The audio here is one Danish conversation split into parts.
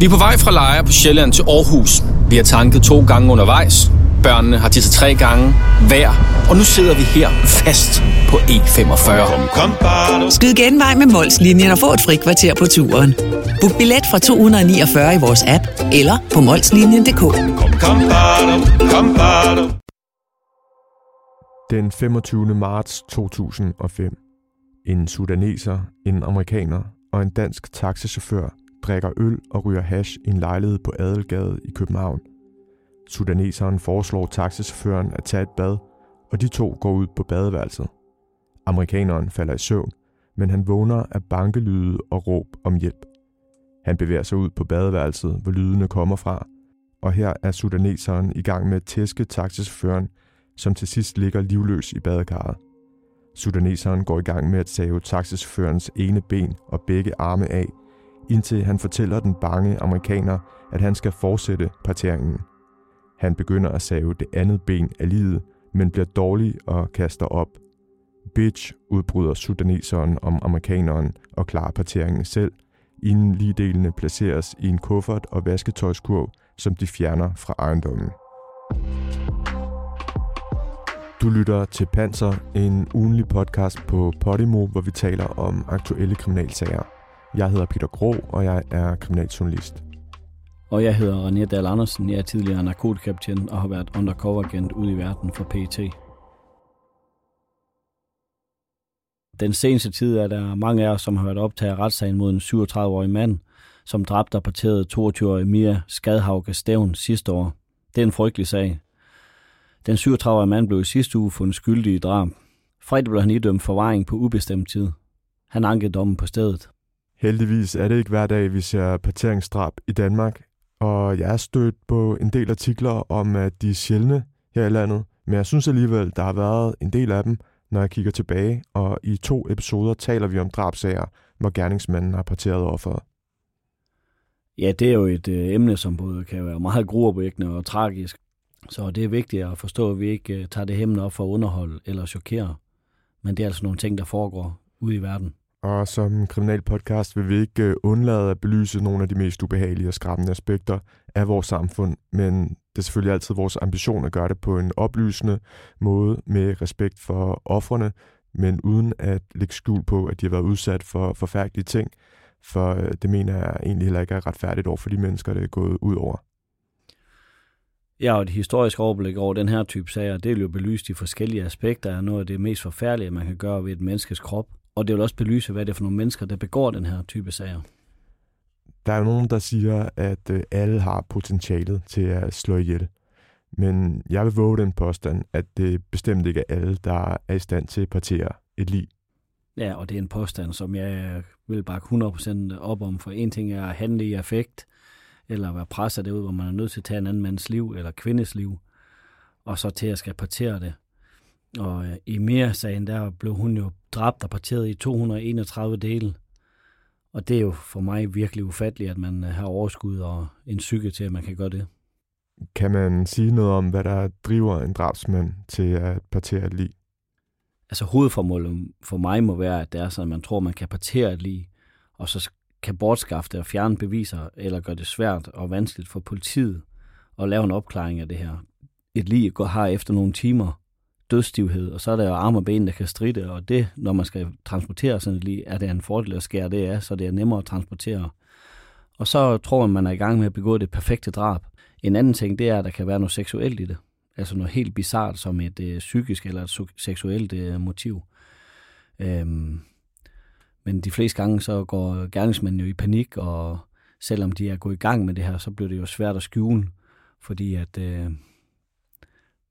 Vi er på vej fra Lejre på Sjælland til Aarhus. Vi har tanket to gange undervejs. Børnene har tisset tre gange hver. Og nu sidder vi her fast på E45. Skyd genvej med Molslinjen og få et fri kvarter på turen. Book billet fra 249 i vores app eller på molslinjen.dk. Den 25. marts 2005. En sudaneser, en amerikaner og en dansk taxichauffør drikker øl og ryger hash i en lejlighed på Adelgade i København. Sudaneseren foreslår taxichaufføren at tage et bad, og de to går ud på badeværelset. Amerikaneren falder i søvn, men han vågner af bankelyde og råb om hjælp. Han bevæger sig ud på badeværelset, hvor lydene kommer fra, og her er sudaneseren i gang med at tæske taxichaufføren, som til sidst ligger livløs i badekarret. Sudaneseren går i gang med at save taxichaufførens ene ben og begge arme af, indtil han fortæller den bange amerikaner, at han skal fortsætte parteringen. Han begynder at save det andet ben af livet, men bliver dårlig og kaster op. Bitch, udbryder sudaneseren om amerikaneren og klarer parteringen selv, inden ligedelene placeres i en kuffert og vasketøjskurv, som de fjerner fra ejendommen. Du lytter til Panser, en ugenlig podcast på Podimo, hvor vi taler om aktuelle kriminalsager. Jeg hedder Peter Gro, og jeg er kriminaljournalist. Og jeg hedder René Dahl Andersen. Jeg er tidligere narkotikaptjen og har været undercover-agent ude i verden for PET. Den seneste tid er der mange af os, som har hørt optage retssagen mod en 37-årig mand, som dræbte og parterede 22-årige Mia Skadhauke Stævn sidste år. Det er en frygtelig sag. Den 37-årige mand blev i sidste uge fundet skyldig i drab. Fredag blev han idømt forvaring på ubestemt tid. Han ankede dommen på stedet. Heldigvis er det ikke hver dag, vi ser parteringsdrab i Danmark, og jeg er stødt på en del artikler om, at de er sjældne her i landet, men jeg synes alligevel, der har været en del af dem, når jeg kigger tilbage, og i to episoder taler vi om drabsager, hvor gerningsmanden har parteret offeret. Ja, det er jo et øh, emne, som både kan være meget gruopvækkende og tragisk. Så det er vigtigt at forstå, at vi ikke øh, tager det hemmen op for at underholde eller chokere. Men det er altså nogle ting, der foregår ude i verden. Og som kriminalpodcast vil vi ikke øh, undlade at belyse nogle af de mest ubehagelige og skræmmende aspekter af vores samfund, men det er selvfølgelig altid vores ambition at gøre det på en oplysende måde med respekt for offrene, men uden at lægge skjul på, at de har været udsat for forfærdelige ting, for øh, det mener jeg egentlig heller ikke er retfærdigt over for de mennesker, det er gået ud over. Ja, og et historisk overblik over den her type sager, det er jo belyst i forskellige aspekter af noget af det mest forfærdelige, man kan gøre ved et menneskes krop. Og det vil også belyse, hvad det er for nogle mennesker, der begår den her type sager. Der er nogen, der siger, at øh, alle har potentialet til at slå ihjel. Men jeg vil våge den påstand, at det bestemt ikke er alle, der er i stand til at partere et lig. Ja, og det er en påstand, som jeg vil bakke 100% op om, for en ting er at handle i affekt, eller være presset derud, hvor man er nødt til at tage en anden mands liv, eller kvindes liv, og så til at skal partere det. Og øh, i mere sagen der blev hun jo dræbt og parteret i 231 dele. Og det er jo for mig virkelig ufatteligt, at man øh, har overskud og en psyke til, at man kan gøre det. Kan man sige noget om, hvad der driver en drabsmand til at partere et lig? Altså hovedformålet for mig må være, at det er sådan, at man tror, man kan partere et lig, og så kan bortskaffe det og fjerne beviser, eller gøre det svært og vanskeligt for politiet at lave en opklaring af det her. Et lig har efter nogle timer dødstivhed, og så er der jo arme og ben, der kan stride, og det, når man skal transportere sådan lige, er det en fordel at skære det af, så det er nemmere at transportere. Og så tror man, man er i gang med at begå det perfekte drab. En anden ting, det er, at der kan være noget seksuelt i det. Altså noget helt bizart som et øh, psykisk eller et seksuelt øh, motiv. Øhm, men de fleste gange så går gerningsmanden jo i panik, og selvom de er gået i gang med det her, så bliver det jo svært at skjule, fordi at øh,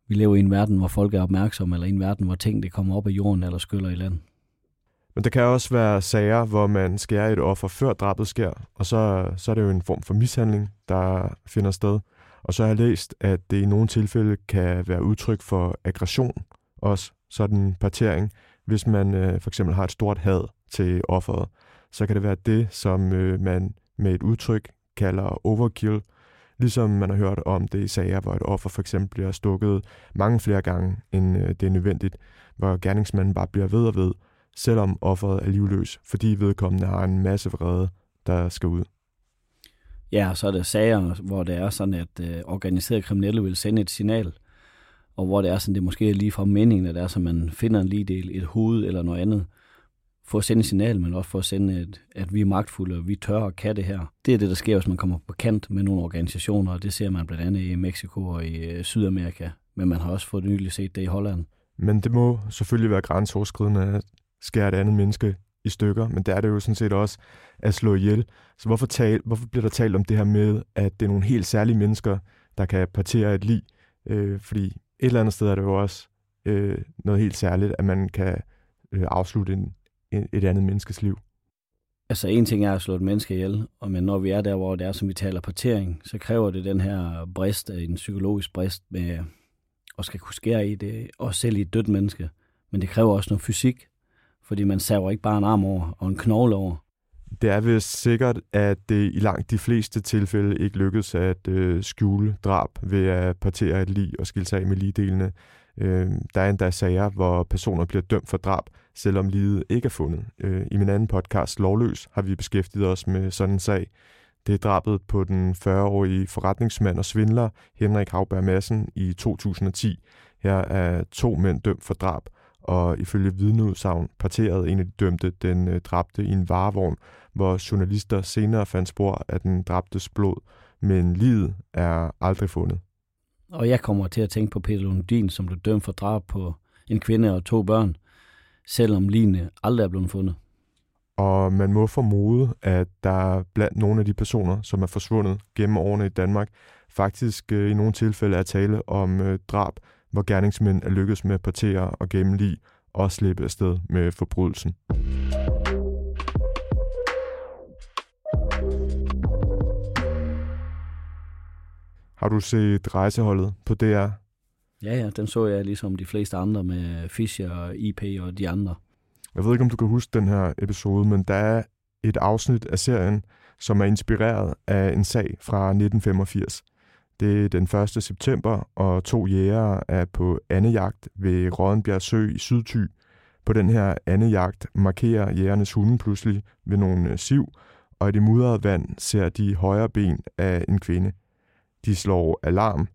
vi lever i en verden, hvor folk er opmærksomme, eller i en verden, hvor ting det kommer op af jorden eller skyller i land. Men der kan også være sager, hvor man skærer et offer før drabet sker, og så, så er det jo en form for mishandling, der finder sted. Og så har jeg læst, at det i nogle tilfælde kan være udtryk for aggression, også sådan partering. Hvis man øh, for eksempel har et stort had til offeret, så kan det være det, som øh, man med et udtryk kalder overkill, Ligesom man har hørt om det i sager, hvor et offer for eksempel bliver stukket mange flere gange, end øh, det er nødvendigt, hvor gerningsmanden bare bliver ved og ved, selvom offeret er livløs, fordi vedkommende har en masse vrede, der skal ud. Ja, så er der sager, hvor det er sådan, at øh, organiserede kriminelle vil sende et signal, og hvor det er sådan, det måske er lige fra meningen, at det er, så man finder en lige del, et hoved eller noget andet, for at sende et signal, men også for at sende, et, at vi er magtfulde, og vi tør og kan det her. Det er det, der sker, hvis man kommer på kant med nogle organisationer, og det ser man blandt andet i Mexico og i øh, Sydamerika, men man har også fået nylig set det i Holland. Men det må selvfølgelig være grænseoverskridende at skære et andet menneske i stykker, men der er det jo sådan set også at slå ihjel. Så hvorfor, tale, hvorfor bliver der talt om det her med, at det er nogle helt særlige mennesker, der kan partere et lig? Øh, fordi et eller andet sted er det jo også øh, noget helt særligt, at man kan øh, afslutte en, et andet menneskes liv. Altså en ting er at slå et menneske ihjel, og men når vi er der, hvor det er, som vi taler partering, så kræver det den her brist, en psykologisk brist med at skal kunne skære i det, også selv i et dødt menneske. Men det kræver også noget fysik, fordi man saver ikke bare en arm over og en knogle over. Det er vist sikkert, at det i langt de fleste tilfælde ikke lykkedes at øh, skjule drab ved at partere et lig og skille sig af med ligdelene. Øh, der er endda sager, hvor personer bliver dømt for drab, selvom livet ikke er fundet. Øh, I min anden podcast, Lovløs, har vi beskæftiget os med sådan en sag. Det er drabet på den 40-årige forretningsmand og svindler Henrik Havberg Madsen i 2010. Her er to mænd dømt for drab, og ifølge vidneudsagn parterede en af de dømte den øh, dræbte i en varevogn, hvor journalister senere fandt spor af den dræbtes blod, men livet er aldrig fundet. Og jeg kommer til at tænke på Peter Lundin, som blev dømt for drab på en kvinde og to børn, selvom lignende aldrig er blevet fundet. Og man må formode, at der blandt nogle af de personer, som er forsvundet gennem årene i Danmark, faktisk øh, i nogle tilfælde er tale om øh, drab, hvor gerningsmænd er lykkedes med at partere og gemme lig og slippe afsted med forbrydelsen. Har du set rejseholdet på DR? Ja, ja, den så jeg ligesom de fleste andre med Fischer og IP og de andre. Jeg ved ikke, om du kan huske den her episode, men der er et afsnit af serien, som er inspireret af en sag fra 1985. Det er den 1. september, og to jægere er på andejagt ved Rådenbjerg Sø i Sydty. På den her andejagt markerer jægernes hunde pludselig ved nogle siv, og i det mudrede vand ser de højre ben af en kvinde. De slår alarm,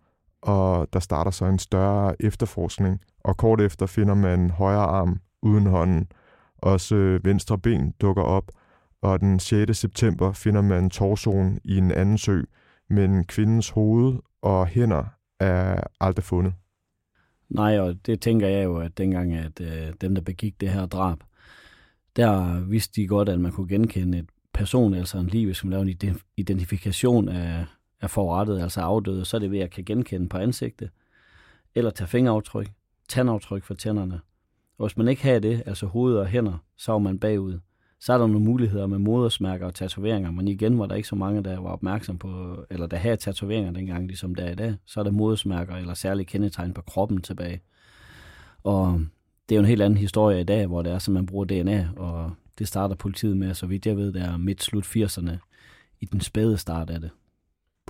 og der starter så en større efterforskning, og kort efter finder man højre arm uden hånden. Også venstre ben dukker op, og den 6. september finder man torsoen i en anden sø, men kvindens hoved og hænder er aldrig fundet. Nej, og det tænker jeg jo, at dengang, at øh, dem, der begik det her drab, der vidste de godt, at man kunne genkende et person, altså en liv, som lavede en identifikation af, er forrettet, altså afdøde, så er det ved at kan genkende på ansigtet, eller tage fingeraftryk, tandaftryk for tænderne. Og hvis man ikke har det, altså hoved og hænder, så er man bagud så er der nogle muligheder med modersmærker og tatoveringer, men igen var der ikke så mange, der var opmærksom på, eller der havde tatoveringer dengang, ligesom der er i dag. Så er der modersmærker eller særlige kendetegn på kroppen tilbage. Og det er jo en helt anden historie i dag, hvor det er, så man bruger DNA, og det starter politiet med, så vidt jeg ved, det er midt-slut 80'erne i den spæde start af det.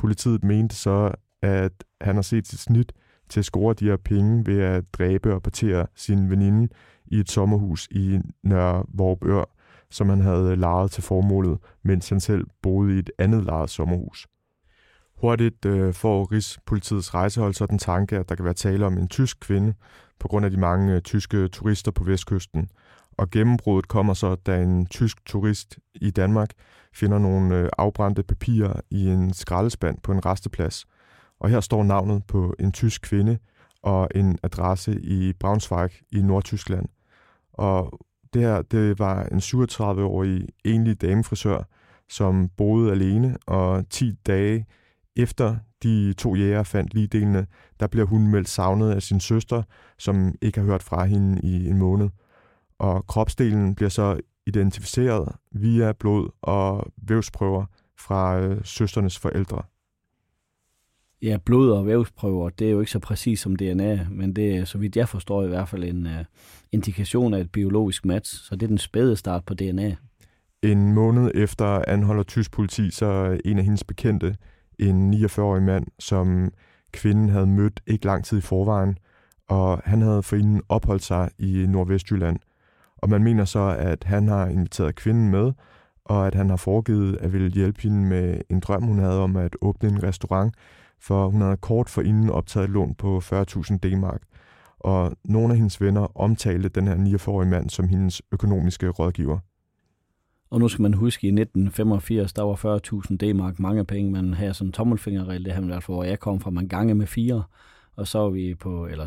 Politiet mente så, at han har set sit snit til at score de her penge ved at dræbe og partere sin veninde i et sommerhus i Nørre Vorupør, som han havde lejet til formålet, mens han selv boede i et andet lejet sommerhus. Hurtigt øh, får Rigspolitiets rejsehold så den tanke, at der kan være tale om en tysk kvinde, på grund af de mange øh, tyske turister på vestkysten. Og gennembruddet kommer så, da en tysk turist i Danmark finder nogle øh, afbrændte papirer i en skraldespand på en resteplads. Og her står navnet på en tysk kvinde og en adresse i Braunschweig i Nordtyskland. Og det her, det var en 37-årig enlig damefrisør, som boede alene, og 10 dage efter de to jæger fandt ligedelene, der bliver hun meldt savnet af sin søster, som ikke har hørt fra hende i en måned. Og kropsdelen bliver så identificeret via blod og vævsprøver fra øh, søsternes forældre. Ja, blod- og vævsprøver, det er jo ikke så præcis som DNA, men det er, så vidt jeg forstår, i hvert fald en uh, indikation af et biologisk match, så det er den spæde start på DNA. En måned efter anholder tysk politi så en af hendes bekendte, en 49-årig mand, som kvinden havde mødt ikke lang tid i forvejen, og han havde forinden opholdt sig i Nordvestjylland. Og man mener så, at han har inviteret kvinden med, og at han har foregivet at ville hjælpe hende med en drøm, hun havde om at åbne en restaurant, for hun havde kort for inden optaget et lån på 40.000 D-mark. Og nogle af hendes venner omtalte den her 49-årige mand som hendes økonomiske rådgiver. Og nu skal man huske, at i 1985, der var 40.000 D-mark mange penge. Man havde som en tommelfingerregel, det her i hvert fald, hvor jeg kom fra, man gange med fire. Og så er vi på, eller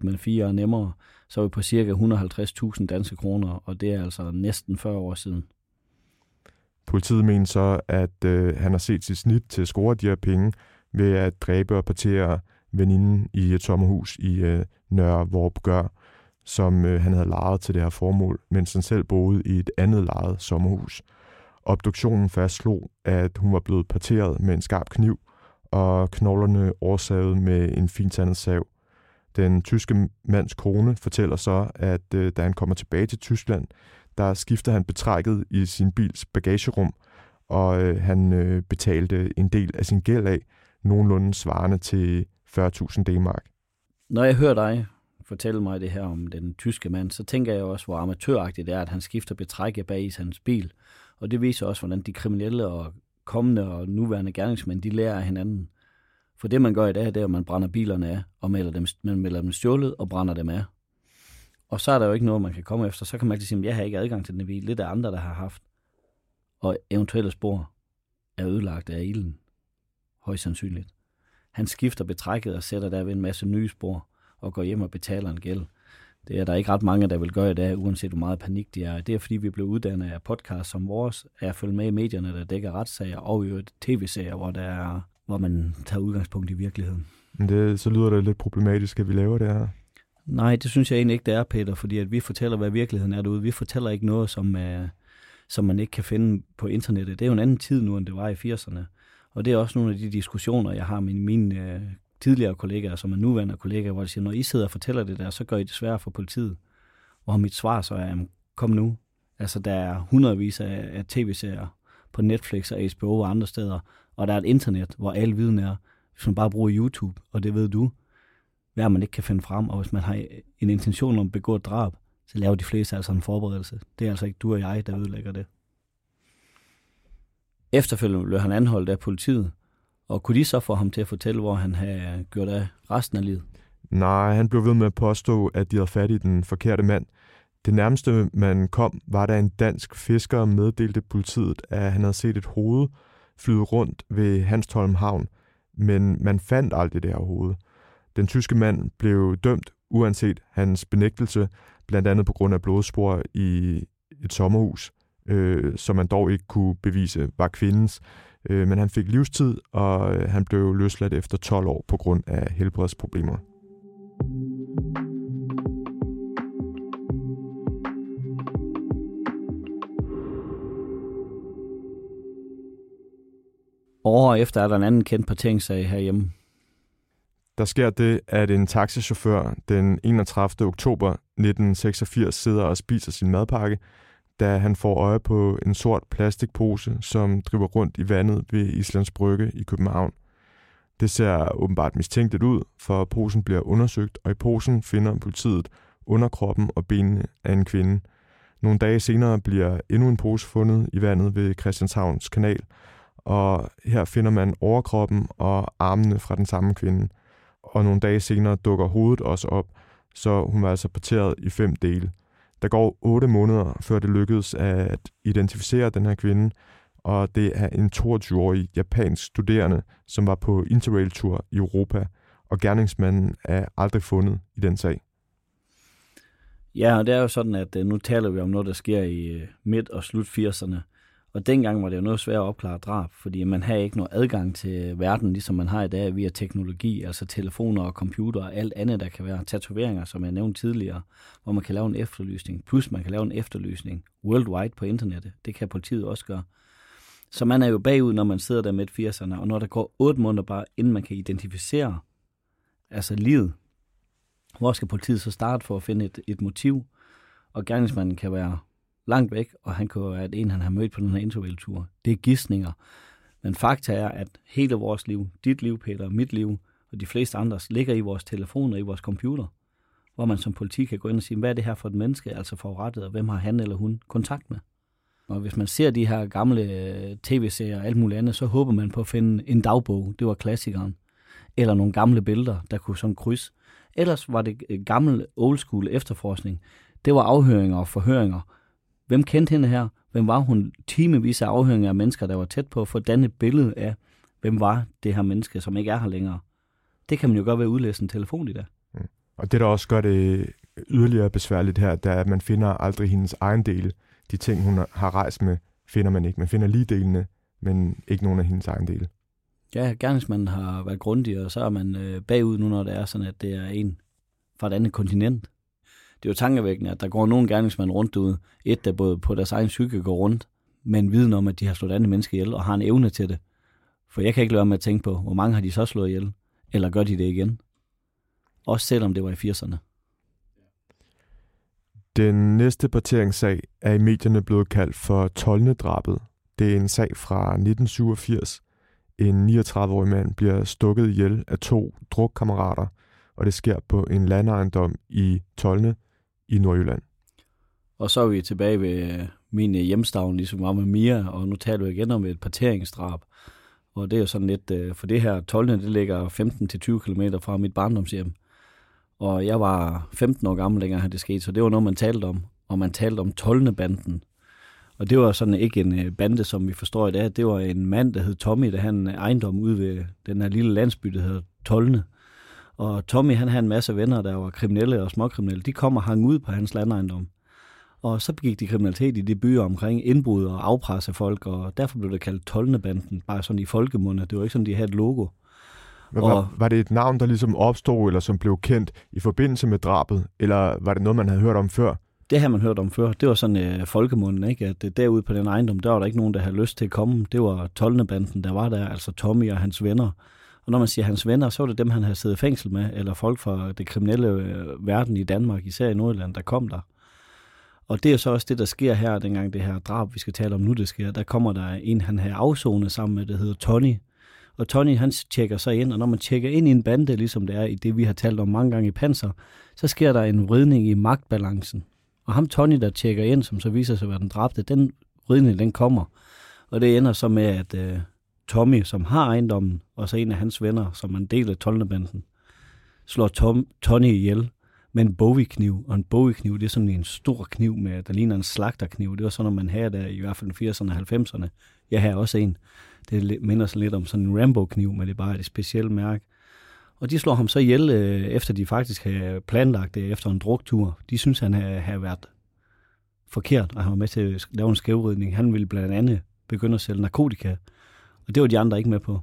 3,8, men 4 er nemmere. Så er vi på cirka 150.000 danske kroner, og det er altså næsten 40 år siden. Politiet mener så, at øh, han har set sit snit til at score de her penge ved at dræbe og partere veninden i et sommerhus i øh, Nørre Vorbgør, som øh, han havde lejet til det her formål, mens han selv boede i et andet lejet sommerhus. Obduktionen fastslog, at hun var blevet parteret med en skarp kniv, og knoglerne oversavet med en fintandet sav. Den tyske mands kone fortæller så, at øh, da han kommer tilbage til Tyskland, der skifter han betrækket i sin bils bagagerum, og øh, han øh, betalte en del af sin gæld af, nogenlunde svarende til 40.000 D-mark. Når jeg hører dig fortælle mig det her om den tyske mand, så tænker jeg også, hvor amatøragtigt det er, at han skifter betrækket bag i hans bil. Og det viser også, hvordan de kriminelle og kommende og nuværende gerningsmænd, de lærer af hinanden. For det, man gør i dag, det er, at man brænder bilerne af, og melder dem, man melder dem stjålet og brænder dem af. Og så er der jo ikke noget, man kan komme efter. Så kan man altid sige, at jeg har ikke adgang til den bil. Det er andre, der har haft. Og eventuelle spor er ødelagt af ilden. Højst sandsynligt. Han skifter betrækket og sætter derved en masse nye spor og går hjem og betaler en gæld. Det er der ikke ret mange, der vil gøre i dag, uanset hvor meget panik de er. Det er fordi, vi blev uddannet af podcast som vores, af at følge med i medierne, der dækker retssager, og i tv-serier, hvor, der er, hvor man tager udgangspunkt i virkeligheden. Men det, så lyder det lidt problematisk, at vi laver det her. Nej, det synes jeg egentlig ikke, det er, Peter, fordi at vi fortæller, hvad virkeligheden er derude. Vi fortæller ikke noget, som, uh, som man ikke kan finde på internettet. Det er jo en anden tid nu, end det var i 80'erne. Og det er også nogle af de diskussioner, jeg har med mine uh, tidligere kollegaer, som er nuværende kollegaer, hvor de siger, når I sidder og fortæller det der, så gør I det svært for politiet. Og mit svar så er, kom nu. Altså, der er hundredvis af, af tv-serier på Netflix og HBO og andre steder, og der er et internet, hvor alle viden er, hvis man bare bruger YouTube, og det ved du, hvad man ikke kan finde frem, og hvis man har en intention om at begå et drab, så laver de fleste altså en forberedelse. Det er altså ikke du og jeg, der ødelægger det. Efterfølgende blev han anholdt af politiet, og kunne de så få ham til at fortælle, hvor han havde gjort af resten af livet? Nej, han blev ved med at påstå, at de havde fat i den forkerte mand. Det nærmeste, man kom, var da en dansk fisker meddelte politiet, at han havde set et hoved flyde rundt ved Hanstholm Havn, men man fandt aldrig det her hoved. Den tyske mand blev dømt uanset hans benægtelse, blandt andet på grund af blodspor i et sommerhus, øh, som man dog ikke kunne bevise var kvindens. Øh, men han fik livstid, og øh, han blev løsladt efter 12 år på grund af helbredsproblemer. År efter er der en anden kendt parteringssag herhjemme. Der sker det, at en taxichauffør den 31. oktober 1986 sidder og spiser sin madpakke, da han får øje på en sort plastikpose, som driver rundt i vandet ved Islands Brygge i København. Det ser åbenbart mistænkeligt ud, for posen bliver undersøgt, og i posen finder politiet underkroppen og benene af en kvinde. Nogle dage senere bliver endnu en pose fundet i vandet ved Christianshavns kanal, og her finder man overkroppen og armene fra den samme kvinde. Og nogle dage senere dukker hovedet også op, så hun var altså parteret i fem dele. Der går otte måneder, før det lykkedes at identificere den her kvinde, og det er en 22-årig japansk studerende, som var på interrail-tur i Europa, og gerningsmanden er aldrig fundet i den sag. Ja, og det er jo sådan, at øh, nu taler vi om noget, der sker i øh, midt- og slut 80'erne. Og dengang var det jo noget svært at opklare drab, fordi man havde ikke noget adgang til verden, ligesom man har i dag via teknologi, altså telefoner og computer og alt andet, der kan være tatoveringer, som jeg nævnte tidligere, hvor man kan lave en efterlysning. Plus man kan lave en efterlysning worldwide på internettet. Det kan politiet også gøre. Så man er jo bagud, når man sidder der med 80'erne, og når der går 8 måneder bare, inden man kan identificere altså livet, hvor skal politiet så starte for at finde et, et motiv? Og gerningsmanden kan være langt væk, og han kunne være en, han har mødt på den her interrail-tur. Det er gissninger. Men fakta er, at hele vores liv, dit liv, Peter, mit liv, og de fleste andres, ligger i vores telefoner, i vores computer, hvor man som politi kan gå ind og sige, hvad er det her for et menneske, altså forurettet, og hvem har han eller hun kontakt med? Og hvis man ser de her gamle øh, tv-serier og alt muligt andet, så håber man på at finde en dagbog. Det var klassikeren. Eller nogle gamle billeder, der kunne sådan kryds. Ellers var det øh, gammel old school efterforskning. Det var afhøringer og forhøringer. Hvem kendte hende her? Hvem var hun? Timevis af afhøringer af mennesker, der var tæt på, for at danne et billede af, hvem var det her menneske, som ikke er her længere. Det kan man jo godt ved at udlæse en telefon i dag. Mm. Og det, der også gør det yderligere besværligt her, det er, at man finder aldrig hendes egen dele. De ting, hun har rejst med, finder man ikke. Man finder lige delene, men ikke nogen af hendes egen dele. Ja, gerningsmanden har været grundig, og så er man øh, bagud nu, når det er sådan, at det er en fra et andet kontinent. Det er jo tankevækkende, at der går nogle gerningsmænd rundt ud. Et, der både på deres egen psyke går rundt, men viden om, at de har slået andre mennesker ihjel, og har en evne til det. For jeg kan ikke lade være med at tænke på, hvor mange har de så slået ihjel? Eller gør de det igen? Også selvom det var i 80'erne. Den næste parteringssag er i medierne blevet kaldt for Tolne-drabet. Det er en sag fra 1987. En 39-årig mand bliver stukket ihjel af to drukkammerater, og det sker på en landejendom i Tolne i Nordjylland. Og så er vi tilbage ved øh, min øh, hjemstavn, ligesom var med Mia, og nu taler vi igen om et parteringsdrab. Og det er jo sådan lidt, øh, for det her Tolne, det ligger 15-20 km fra mit barndomshjem. Og jeg var 15 år gammel, dengang det skete, så det var noget, man talte om. Og man talte om Tolne-banden. Og det var sådan ikke en bande, som vi forstår i dag. Det var en mand, der hed Tommy, der havde en ejendom ude ved den her lille landsby, der hedder Tolne. Og Tommy, han havde en masse venner, der var kriminelle og småkriminelle. De kom og hang ud på hans landejendom. Og så begik de kriminalitet i de byer omkring indbrud og afpresse folk, og derfor blev det kaldt Tolnebanden, bare sådan i folkemunde. Det var ikke sådan, de havde et logo. Men og, var, var det et navn, der ligesom opstod, eller som blev kendt i forbindelse med drabet, eller var det noget, man havde hørt om før? Det har man hørt om før. Det var sådan øh, folkemunden, ikke? at det derude på den ejendom, der var der ikke nogen, der havde lyst til at komme. Det var Tolnebanden, der var der, altså Tommy og hans venner. Og når man siger hans venner, så var det dem, han havde siddet i fængsel med, eller folk fra det kriminelle øh, verden i Danmark, især i Nordjylland, der kom der. Og det er så også det, der sker her, dengang det her drab, vi skal tale om nu, det sker. Der kommer der en, han har afzonet sammen med, der hedder Tony. Og Tony, han tjekker sig ind, og når man tjekker ind i en bande, ligesom det er i det, vi har talt om mange gange i Panser, så sker der en vridning i magtbalancen. Og ham Tony, der tjekker ind, som så viser sig at være den dræbte, den vridning, den kommer. Og det ender så med, at øh, Tommy, som har ejendommen, og så en af hans venner, som man deler tolnebanden, slår Tom, Tony ihjel med en Bowie-kniv. Og en Bowie-kniv, det er sådan en stor kniv, med, der ligner en slagterkniv. Det var sådan, når man havde der i hvert fald i 80'erne og 90'erne. Jeg har også en. Det minder sådan lidt om sådan en Rambo-kniv, men det er bare et specielt mærke. Og de slår ham så ihjel, øh, efter de faktisk havde planlagt det efter en druktur. De synes, han havde været forkert, og han var med til at lave en skævridning. Han ville blandt andet begynde at sælge narkotika, og det var de andre ikke med på.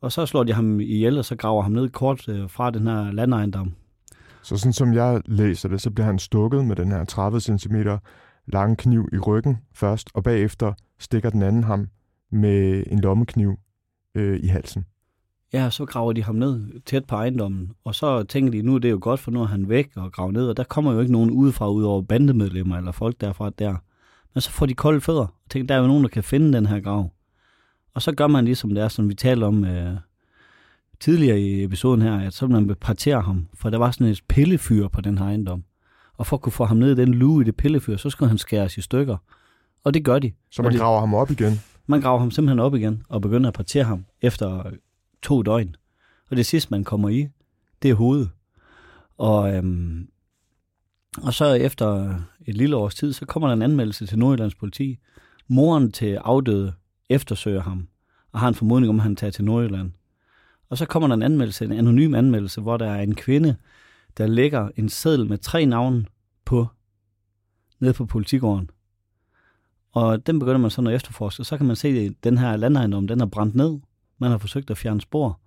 Og så slår de ham ihjel, og så graver ham ned kort øh, fra den her landejendom. Så sådan som jeg læser det, så bliver han stukket med den her 30 cm lange kniv i ryggen først, og bagefter stikker den anden ham med en lommekniv øh, i halsen. Ja, så graver de ham ned tæt på ejendommen, og så tænker de, nu er det jo godt, for nu er han væk og graver ned, og der kommer jo ikke nogen udefra, ud over bandemedlemmer eller folk derfra der. Men så får de kolde fødder, og tænker, der er jo nogen, der kan finde den her grav. Og så gør man ligesom det er, som vi talte om øh, tidligere i episoden her, at så man partere ham, for der var sådan et pillefyr på den her ejendom. Og for at kunne få ham ned i den lue i det pillefyr, så skulle han skæres i stykker. Og det gør de. Så man graver ham op igen? Man graver ham simpelthen op igen, og begynder at partere ham efter to døgn. Og det sidste, man kommer i, det er hovedet. Og, øhm, og så efter et lille års tid, så kommer der en anmeldelse til Nordjyllands politi. Moren til afdøde eftersøger ham, og har en formodning om, at han tager til Nordjylland. Og så kommer der en anmeldelse, en anonym anmeldelse, hvor der er en kvinde, der lægger en seddel med tre navne på, nede på politigården. Og den begynder man så at efterforske, så kan man se, at den her landejendom, den er brændt ned. Man har forsøgt at fjerne spor.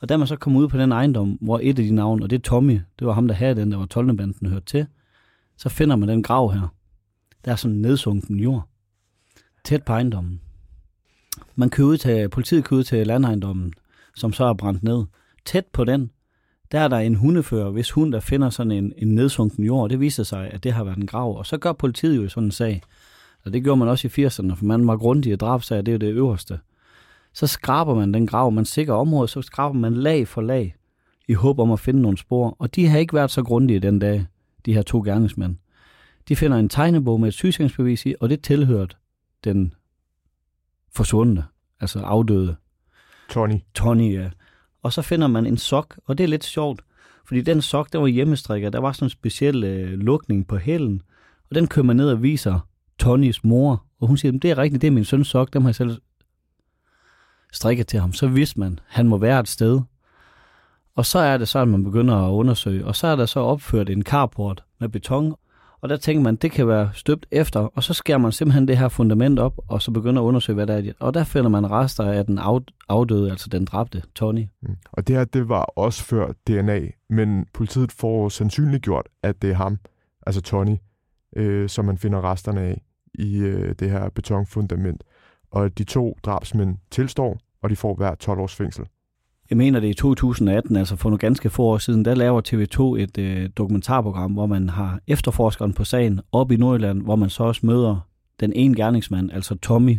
Og da man så kommer ud på den ejendom, hvor et af de navne, og det er Tommy, det var ham, der havde den, der var 12. banden hørt til, så finder man den grav her. Der er sådan nedsunken jord. Tæt på ejendommen. Man kører ud til, politiet kører ud til landejendommen, som så er brændt ned. Tæt på den, der er der en hundefører, hvis hund, der finder sådan en, en nedsunken jord. Det viser sig, at det har været en grav. Og så gør politiet jo sådan en sag. Og det gjorde man også i 80'erne, for man var grundig i drabsager, det er jo det øverste. Så skraber man den grav, man sikrer området, så skraber man lag for lag, i håb om at finde nogle spor. Og de har ikke været så grundige den dag, de her to gerningsmænd. De finder en tegnebog med et sygesikringsbevis i, og det tilhørte den forsvundne, altså afdøde Tony. Tony, ja. Og så finder man en sok, og det er lidt sjovt, fordi den sok, der var hjemmestrikker, der var sådan en speciel øh, lukning på hælen, og den kører man ned og viser Tonys mor, og hun siger, det er rigtigt, det er min søns sok, dem har jeg selv strikket til ham. Så vidste man, han må være et sted. Og så er det så, at man begynder at undersøge, og så er der så opført en carport med beton, og der tænker man, det kan være støbt efter, og så skærer man simpelthen det her fundament op, og så begynder at undersøge, hvad der er. Og der finder man rester af den afdøde, altså den dræbte Tony. Mm. Og det her, det var også før DNA, men politiet får sandsynliggjort, at det er ham, altså Tony, øh, som man finder resterne af i øh, det her betonfundament. Og de to drabsmænd tilstår, og de får hver 12 års fængsel. Jeg mener det i 2018, altså for nogle ganske få år siden, der laver TV2 et øh, dokumentarprogram, hvor man har efterforskeren på sagen op i Nordjylland, hvor man så også møder den ene gerningsmand, altså Tommy.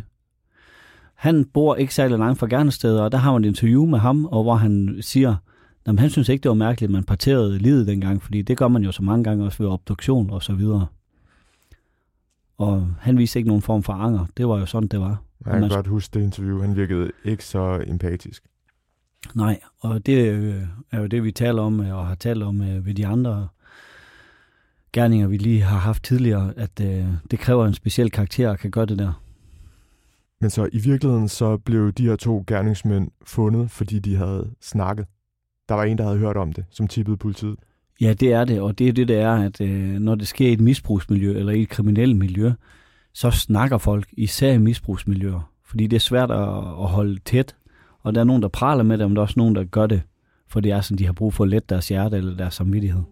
Han bor ikke særlig langt fra gerningsstedet, og der har man et interview med ham, og hvor han siger, at han synes ikke, det var mærkeligt, at man parterede livet dengang, fordi det gør man jo så mange gange også ved obduktion og så videre. Og han viste ikke nogen form for anger. Det var jo sådan, det var. Jeg kan man... godt huske det interview. Han virkede ikke så empatisk. Nej, og det øh, er jo det, vi taler om øh, og har talt om øh, ved de andre gerninger, vi lige har haft tidligere, at det kræver en speciel karakter at kan gøre det der. Men så i virkeligheden så blev de her to gerningsmænd fundet, fordi de havde snakket. Der var en, der havde hørt om det, som tippede politiet. Ja, det er det, og det er det, det er, at når det sker i et misbrugsmiljø eller i et kriminelt miljø, så snakker folk, især i misbrugsmiljøer. Fordi det er svært at, at holde tæt og der er nogen, der praler med det, men der er også nogen, der gør det, for det er sådan, de har brug for at lette deres hjerte eller deres samvittighed.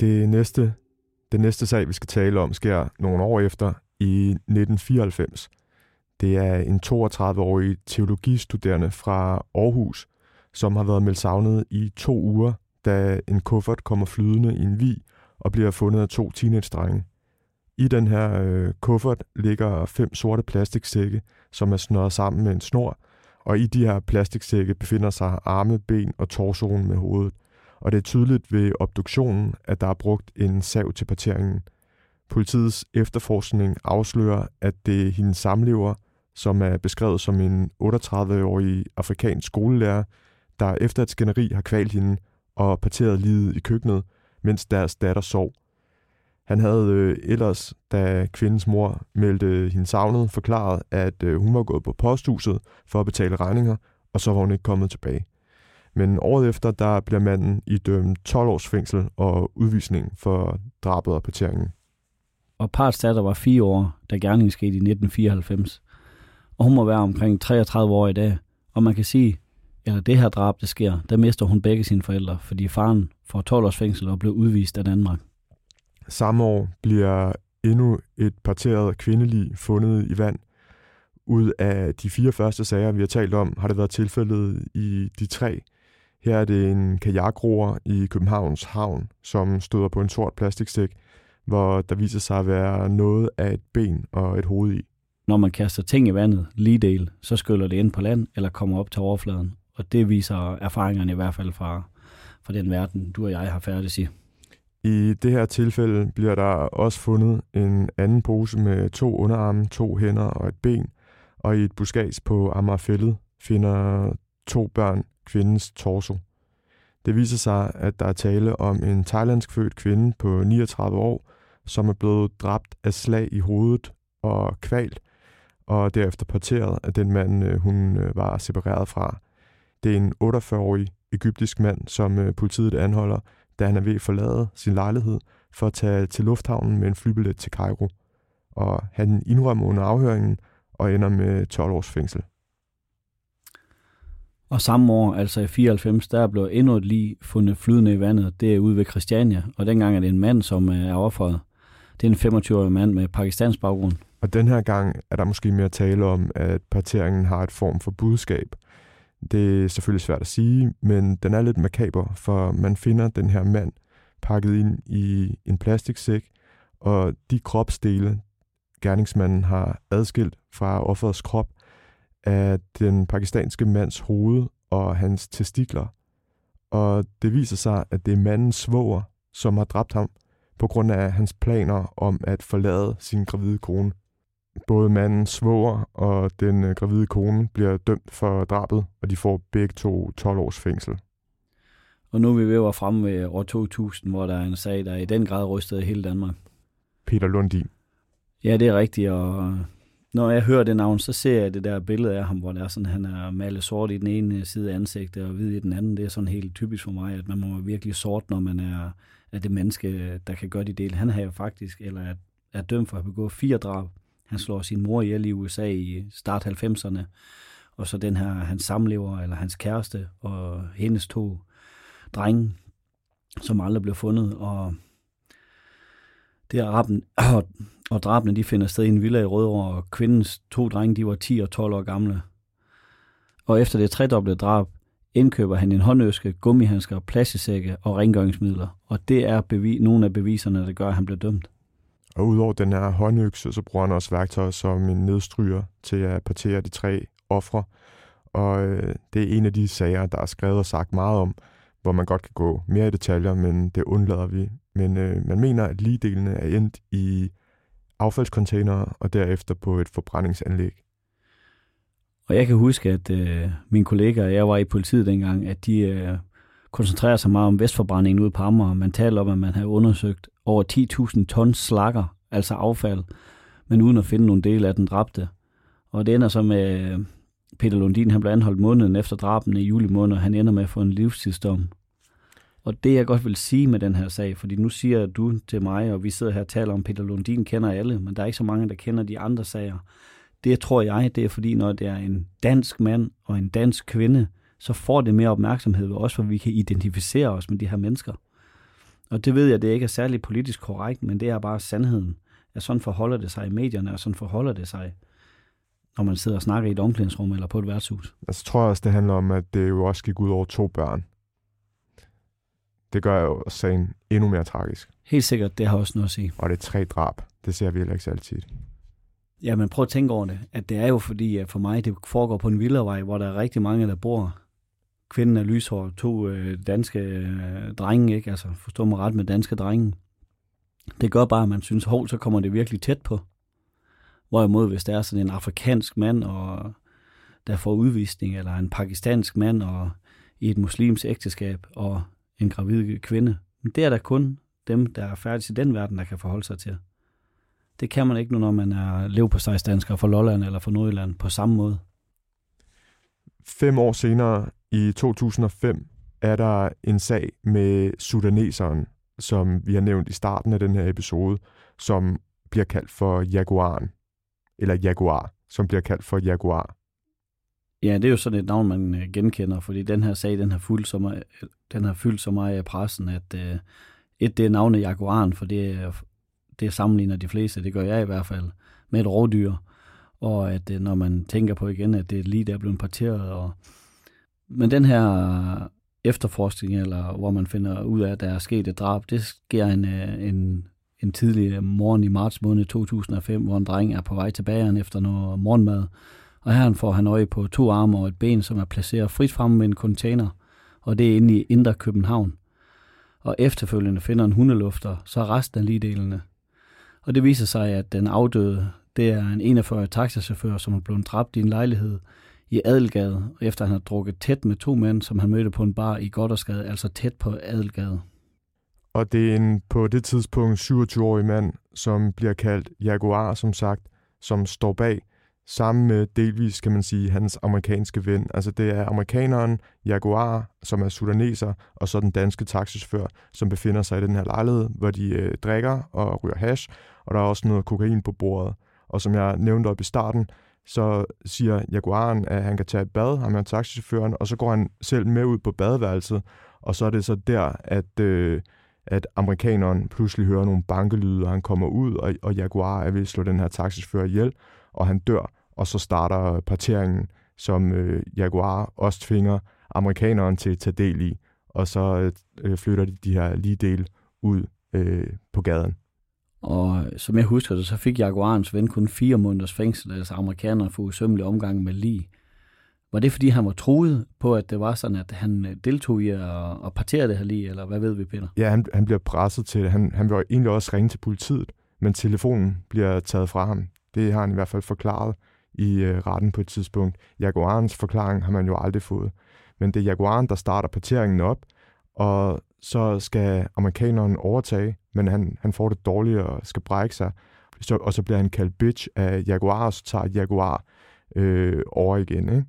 Det næste, det næste sag, vi skal tale om, sker nogle år efter i 1994. Det er en 32-årig teologistuderende fra Aarhus, som har været meldt savnet i to uger da en kuffert kommer flydende i en vi og bliver fundet af to teenage-drenge. I den her øh, kuffert ligger fem sorte plastiksække, som er snøret sammen med en snor, og i de her plastiksække befinder sig arme, ben og torsoen med hovedet. Og det er tydeligt ved obduktionen, at der er brugt en sav til parteringen. Politiets efterforskning afslører, at det er hendes samlever, som er beskrevet som en 38-årig afrikansk skolelærer, der efter et skænderi har kvalt hende og parteret livet i køkkenet, mens deres datter sov. Han havde øh, ellers, da kvindens mor meldte hende savnet, forklaret, at øh, hun var gået på posthuset for at betale regninger, og så var hun ikke kommet tilbage. Men året efter, der bliver manden idømt 12 års fængsel og udvisning for drabet og parteringen. Og parts datter var fire år, da gerningen skete i 1994. Og hun må være omkring 33 år i dag. Og man kan sige, eller det her drab, det sker, der mister hun begge sine forældre, fordi faren får 12 års fængsel og blev udvist af Danmark. Samme år bliver endnu et parteret kvindelig fundet i vand. Ud af de fire første sager, vi har talt om, har det været tilfældet i de tre. Her er det en kajakroer i Københavns Havn, som støder på en sort plastikstik, hvor der viser sig at være noget af et ben og et hoved i. Når man kaster ting i vandet, lige del, så skyller det ind på land eller kommer op til overfladen. Og det viser erfaringerne i hvert fald fra, fra den verden, du og jeg har færdes i. I det her tilfælde bliver der også fundet en anden pose med to underarme, to hænder og et ben, og i et buskads på Amagerfællet finder to børn kvindens torso. Det viser sig, at der er tale om en thailandsk født kvinde på 39 år, som er blevet dræbt af slag i hovedet og kvalt, og derefter parteret af den mand, øh, hun øh, var separeret fra. Det er en 48-årig egyptisk mand, som øh, politiet anholder, da han er ved at forlade sin lejlighed for at tage til lufthavnen med en flybillet til Cairo. Og han indrømmer under afhøringen og ender med 12 års fængsel. Og samme år, altså i 94, der blev endnu et lig fundet flydende i vandet. Det er ude ved Christiania, og dengang er det en mand, som øh, er offeret. Det er en 25-årig mand med pakistans baggrund. Og den her gang er der måske mere tale om, at parteringen har et form for budskab. Det er selvfølgelig svært at sige, men den er lidt makaber, for man finder den her mand pakket ind i en plastiksæk, og de kropsdele, gerningsmanden har adskilt fra offerets krop, er den pakistanske mands hoved og hans testikler. Og det viser sig, at det er mandens svoger, som har dræbt ham på grund af hans planer om at forlade sin gravide kone. Både mandens svoger og den øh, gravide kone bliver dømt for drabet, og de får begge to 12 års fængsel. Og nu er vi ved at være fremme ved år 2000, hvor der er en sag, der i den grad rystede hele Danmark. Peter Lundin. Ja, det er rigtigt, og når jeg hører det navn, så ser jeg det der billede af ham, hvor der er sådan, han er malet sort i den ene side af ansigtet og hvid i den anden. Det er sådan helt typisk for mig, at man må virkelig sort, når man er, er det menneske, der kan gøre de dele. Han har jo faktisk, eller er, er dømt for at begå fire drab. Han slår sin mor ihjel i USA i start 90'erne, og så den her, hans samlever, eller hans kæreste, og hendes to drenge, som aldrig blev fundet, og det er rappen, og, og drabene de finder sted i en villa i Rødovre, og kvindens to drenge, de var 10 og 12 år gamle. Og efter det tredobbelte drab, indkøber han en håndøske, gummihandsker, plastisække og rengøringsmidler. Og det er bevi- nogle af beviserne, der gør, at han bliver dømt. Og udover den her håndøkse, så bruger han også værktøjer som en nedstryger til at partere de tre ofre. Og øh, det er en af de sager, der er skrevet og sagt meget om, hvor man godt kan gå mere i detaljer, men det undlader vi. Men øh, man mener, at ligedelene er endt i affaldskontainere og derefter på et forbrændingsanlæg. Og jeg kan huske, at øh, mine kollegaer, jeg var i politiet dengang, at de øh, koncentrerer sig meget om vestforbrændingen ude på Amager. Man taler om, at man har undersøgt over 10.000 tons slakker, altså affald, men uden at finde nogle dele af den dræbte. Og det ender så med, Peter Lundin, han blev anholdt måneden efter drabene i juli måned, og han ender med at få en livstidsdom. Og det jeg godt vil sige med den her sag, fordi nu siger du til mig, og vi sidder her og taler om, Peter Lundin kender alle, men der er ikke så mange, der kender de andre sager. Det tror jeg, det er fordi, når det er en dansk mand og en dansk kvinde, så får det mere opmærksomhed ved os, for vi kan identificere os med de her mennesker. Og det ved jeg, det ikke er særlig politisk korrekt, men det er bare sandheden. At sådan forholder det sig i medierne, og sådan forholder det sig, når man sidder og snakker i et omklædningsrum eller på et værtshus. Altså tror jeg også, det handler om, at det jo også gik ud over to børn. Det gør jo sagen endnu mere tragisk. Helt sikkert, det har også noget at sige. Og det er tre drab. Det ser vi heller ikke så altid. Ja, men prøv at tænke over det. At det er jo fordi, at for mig, det foregår på en villavej, hvor der er rigtig mange, der bor. Kvinden er lyshår, to øh, danske øh, drenge, ikke? Altså, forstå mig ret med danske drenge. Det gør bare, at man synes, hov, så kommer det virkelig tæt på. Hvorimod, hvis der er sådan en afrikansk mand, og der får udvisning, eller en pakistansk mand, og i et muslims ægteskab, og en gravid kvinde, det er der kun dem, der er færdige i den verden, der kan forholde sig til. Det kan man ikke nu, når man er levpostejsdansker fra Lolland eller fra Nordjylland på samme måde. Fem år senere, i 2005, er der en sag med sudaneseren, som vi har nævnt i starten af den her episode, som bliver kaldt for Jaguaren. Eller Jaguar, som bliver kaldt for Jaguar. Ja, det er jo sådan et navn, man øh, genkender, fordi den her sag, den har fyldt så meget, øh, den har fyldt så meget af pressen, at øh, et, det er navnet Jaguaren, for det er, det sammenligner de fleste, det gør jeg i hvert fald, med et rovdyr. Og at når man tænker på igen, at det lige der er blevet parteret. Og... Men den her efterforskning, eller hvor man finder ud af, at der er sket et drab, det sker en, øh, en, en tidlig morgen i marts måned 2005, hvor en dreng er på vej tilbage efter noget morgenmad, og her får han øje på to arme og et ben, som er placeret frit fremme med en container, og det er inde i Indre København. Og efterfølgende finder en hundelufter, så resten af ligedelene. Og det viser sig, at den afdøde, det er en 41-årig taxachauffør, som er blevet dræbt i en lejlighed i Adelgade, efter han har drukket tæt med to mænd, som han mødte på en bar i Goddersgade, altså tæt på Adelgade. Og det er en på det tidspunkt 27-årig mand, som bliver kaldt Jaguar, som sagt, som står bag sammen med delvis, kan man sige, hans amerikanske ven. Altså det er amerikaneren Jaguar, som er sudaneser, og så den danske taxichauffør, som befinder sig i den her lejlighed, hvor de øh, drikker og ryger hash, og der er også noget kokain på bordet. Og som jeg nævnte op i starten, så siger Jaguaren, at han kan tage et bad, ham er taxichaufføren, og så går han selv med ud på badeværelset, og så er det så der, at, øh, at amerikaneren pludselig hører nogle bankelyde, og han kommer ud, og, og Jaguar er ved at slå den her taxichauffør ihjel, og han dør, og så starter parteringen, som øh, Jaguar også tvinger amerikaneren til at tage del i, og så øh, flytter de de her lige del ud øh, på gaden. Og som jeg husker det, så fik Jaguarens ven kun fire måneders fængsel, altså amerikanerne for usømmelig omgang med lige. Var det, fordi han var truet på, at det var sådan, at han øh, deltog i at, at partere det her lige, eller hvad ved vi, Peter? Ja, han, han bliver presset til det. Han, han vil egentlig også ringe til politiet, men telefonen bliver taget fra ham. Det har han i hvert fald forklaret i øh, retten på et tidspunkt. Jaguarens forklaring har man jo aldrig fået. Men det er Jaguaren, der starter parteringen op, og så skal amerikaneren overtage, men han, han får det dårligt og skal brække sig. Så, og så bliver han kaldt bitch af Jaguar, og så tager Jaguar øh, over igen. Ikke?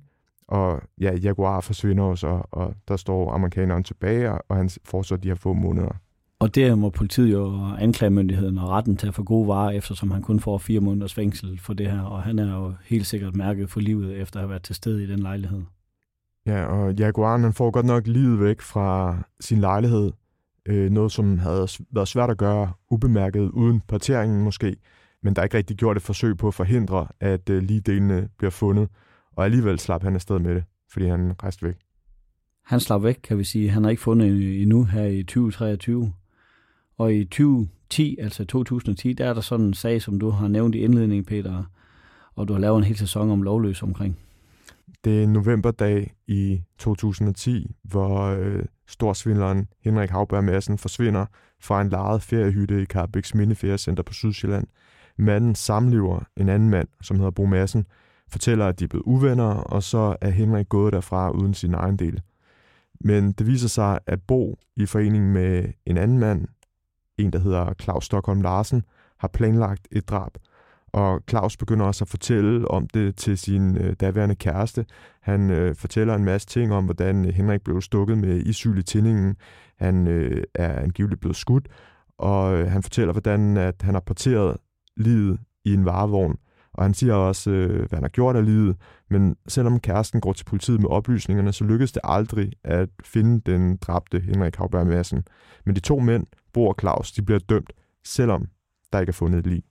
Og ja, Jaguar forsvinder også, og der står amerikaneren tilbage, og han får så de her få måneder. Og der må politiet jo anklagemyndigheden og retten til at få gode varer, eftersom han kun får fire måneders fængsel for det her, og han er jo helt sikkert mærket for livet efter at have været til stede i den lejlighed. Ja, og Jaguaren han får godt nok livet væk fra sin lejlighed. Øh, noget, som havde været svært at gøre ubemærket uden parteringen måske, men der er ikke rigtig gjort et forsøg på at forhindre, at øh, lige delene bliver fundet, og alligevel slap han afsted med det, fordi han rejste væk. Han slap væk, kan vi sige. Han har ikke fundet endnu her i 2023. Og i 2010, altså 2010, der er der sådan en sag, som du har nævnt i indledningen, Peter, og du har lavet en hel sæson om lovløs omkring. Det er novemberdag i 2010, hvor øh, storsvindleren Henrik Havberg Madsen forsvinder fra en lejet feriehytte i Carbæks Mindeferiecenter på Sydsjælland. Manden samlever en anden mand, som hedder Bo Madsen, fortæller, at de er blevet uvenner, og så er Henrik gået derfra uden sin egen del. Men det viser sig, at Bo i forening med en anden mand, en der hedder Claus Stockholm Larsen, har planlagt et drab. Og Claus begynder også at fortælle om det til sin øh, daværende kæreste. Han øh, fortæller en masse ting om, hvordan Henrik blev stukket med isyl i tændingen. Han øh, er angiveligt blevet skudt, og øh, han fortæller, hvordan at han har porteret livet i en varevogn. Og han siger også, øh, hvad han har gjort af livet. Men selvom kæresten går til politiet med oplysningerne, så lykkedes det aldrig at finde den dræbte Henrik Havberg Madsen. Men de to mænd, Bo og Claus, de bliver dømt, selvom der ikke er fundet et lig.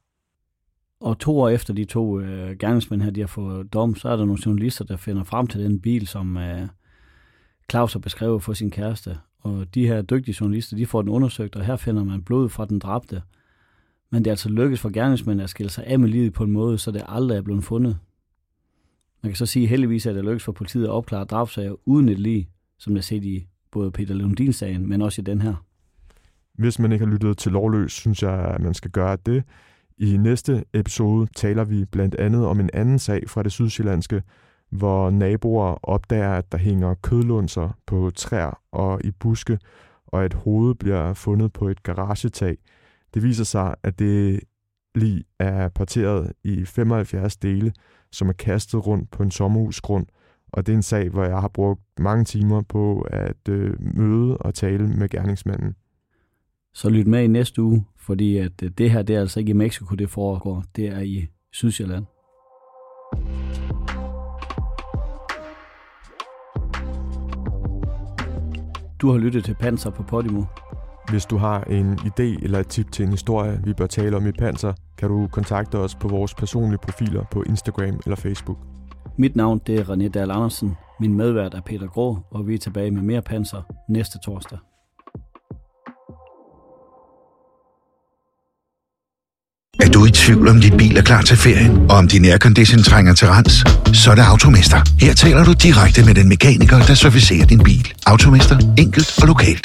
Og to år efter de to øh, gerningsmænd her, de har fået dom, så er der nogle journalister, der finder frem til den bil, som øh, Claus har beskrevet for sin kæreste. Og de her dygtige journalister, de får den undersøgt, og her finder man blod fra den dræbte. Men det er altså lykkedes for gerningsmændene at skille sig af med livet på en måde, så det aldrig er blevet fundet. Man kan så sige, at heldigvis at det lykkedes for politiet at opklare drabsager uden et lig, som det er set i både Peter Lundins-sagen, men også i den her. Hvis man ikke har lyttet til Lovløs, synes jeg, at man skal gøre det. I næste episode taler vi blandt andet om en anden sag fra det sydsjællandske, hvor naboer opdager, at der hænger kødlunser på træer og i buske, og et hoved bliver fundet på et garagetag. Det viser sig, at det lige er parteret i 75 dele, som er kastet rundt på en sommerhusgrund, og det er en sag, hvor jeg har brugt mange timer på at øh, møde og tale med gerningsmanden. Så lyt med i næste uge, fordi at øh, det her det er altså ikke i Mexico, det foregår. Det er i Sydsjælland. Du har lyttet til Panser på Podimo. Hvis du har en idé eller et tip til en historie, vi bør tale om i Panser, kan du kontakte os på vores personlige profiler på Instagram eller Facebook. Mit navn det er René Dahl Andersen. Min medvært er Peter Grå, og vi er tilbage med mere Panser næste torsdag. Du i tvivl om dit bil er klar til ferien, og om din aircondition trænger til rens? Så er det Automester. Her taler du direkte med den mekaniker, der servicerer din bil. Automester. Enkelt og lokalt.